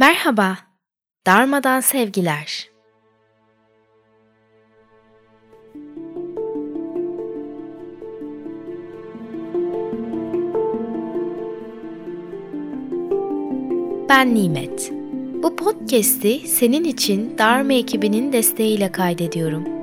Merhaba, darmadan sevgiler. Ben Nimet. Bu podcast'i senin için Dharma ekibinin desteğiyle kaydediyorum.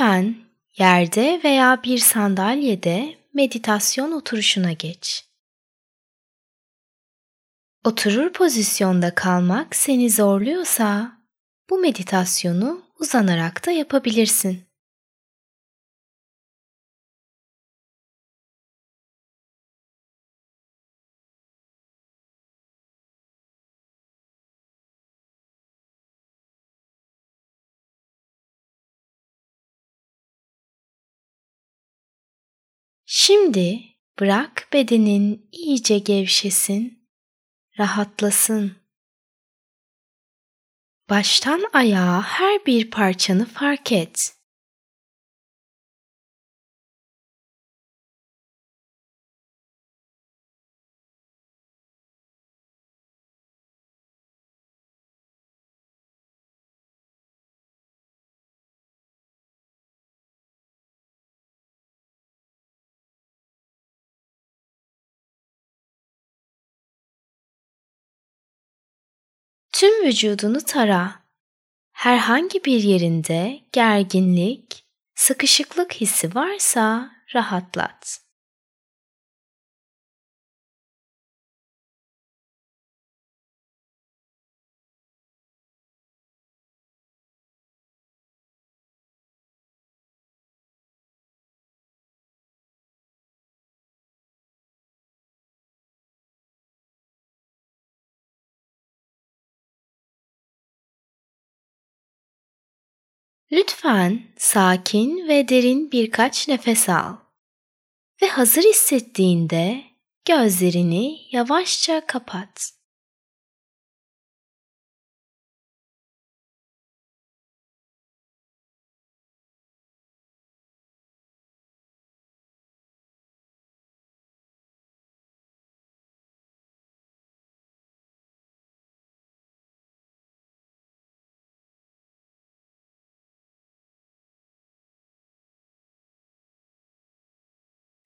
Lütfen yerde veya bir sandalyede meditasyon oturuşuna geç. Oturur pozisyonda kalmak seni zorluyorsa bu meditasyonu uzanarak da yapabilirsin. Şimdi bırak bedenin iyice gevşesin, rahatlasın. Baştan ayağa her bir parçanı fark et. Tüm vücudunu tara. Herhangi bir yerinde gerginlik, sıkışıklık hissi varsa rahatlat. Lütfen sakin ve derin birkaç nefes al. Ve hazır hissettiğinde gözlerini yavaşça kapat.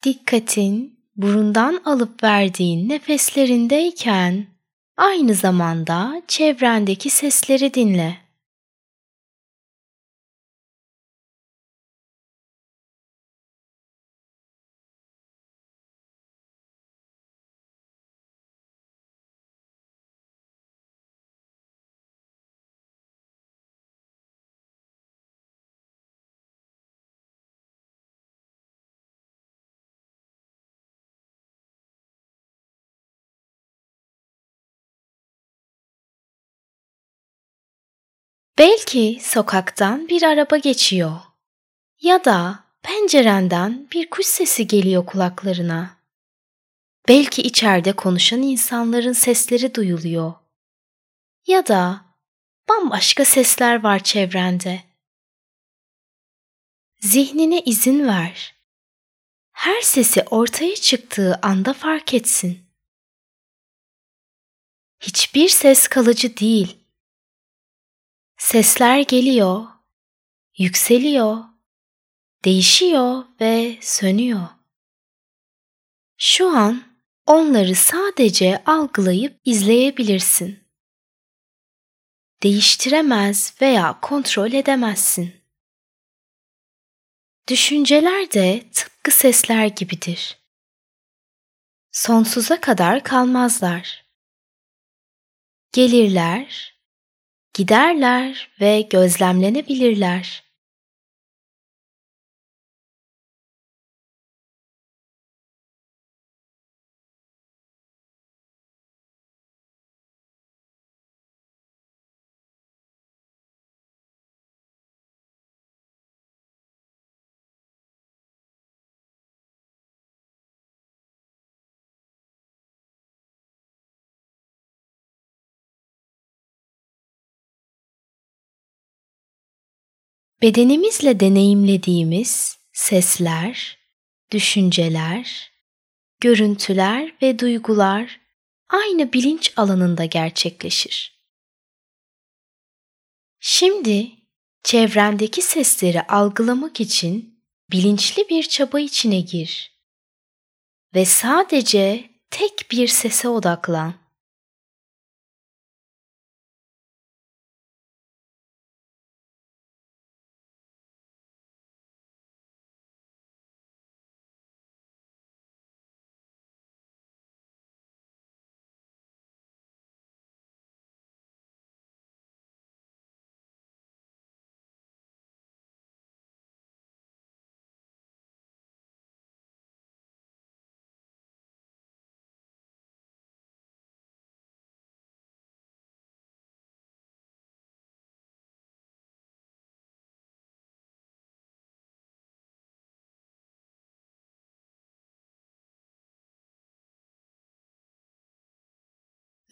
Dikkatin burundan alıp verdiğin nefeslerindeyken aynı zamanda çevrendeki sesleri dinle. Belki sokaktan bir araba geçiyor ya da pencerenden bir kuş sesi geliyor kulaklarına. Belki içeride konuşan insanların sesleri duyuluyor. Ya da bambaşka sesler var çevrende. Zihnine izin ver. Her sesi ortaya çıktığı anda fark etsin. Hiçbir ses kalıcı değil Sesler geliyor, yükseliyor, değişiyor ve sönüyor. Şu an onları sadece algılayıp izleyebilirsin. Değiştiremez veya kontrol edemezsin. Düşünceler de tıpkı sesler gibidir. Sonsuza kadar kalmazlar. Gelirler, giderler ve gözlemlenebilirler. Bedenimizle deneyimlediğimiz sesler, düşünceler, görüntüler ve duygular aynı bilinç alanında gerçekleşir. Şimdi çevrendeki sesleri algılamak için bilinçli bir çaba içine gir ve sadece tek bir sese odaklan.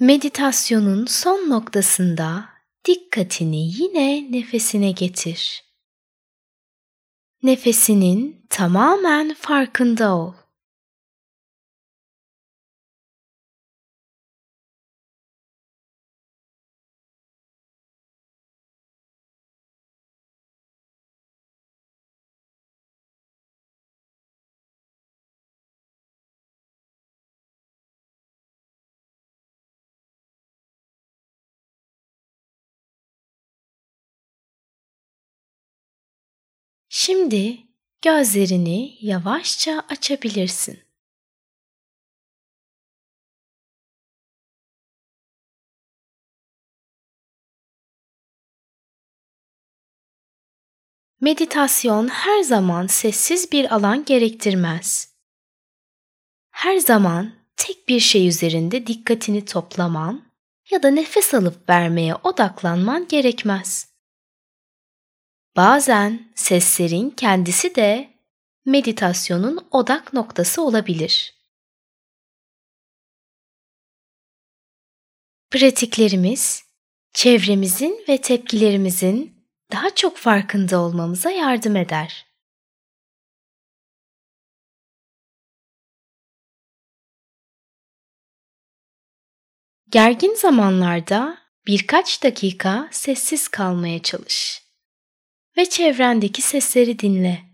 Meditasyonun son noktasında dikkatini yine nefesine getir. Nefesinin tamamen farkında ol. Şimdi gözlerini yavaşça açabilirsin. Meditasyon her zaman sessiz bir alan gerektirmez. Her zaman tek bir şey üzerinde dikkatini toplaman ya da nefes alıp vermeye odaklanman gerekmez. Bazen seslerin kendisi de meditasyonun odak noktası olabilir. Pratiklerimiz çevremizin ve tepkilerimizin daha çok farkında olmamıza yardım eder. Gergin zamanlarda birkaç dakika sessiz kalmaya çalış ve çevrendeki sesleri dinle.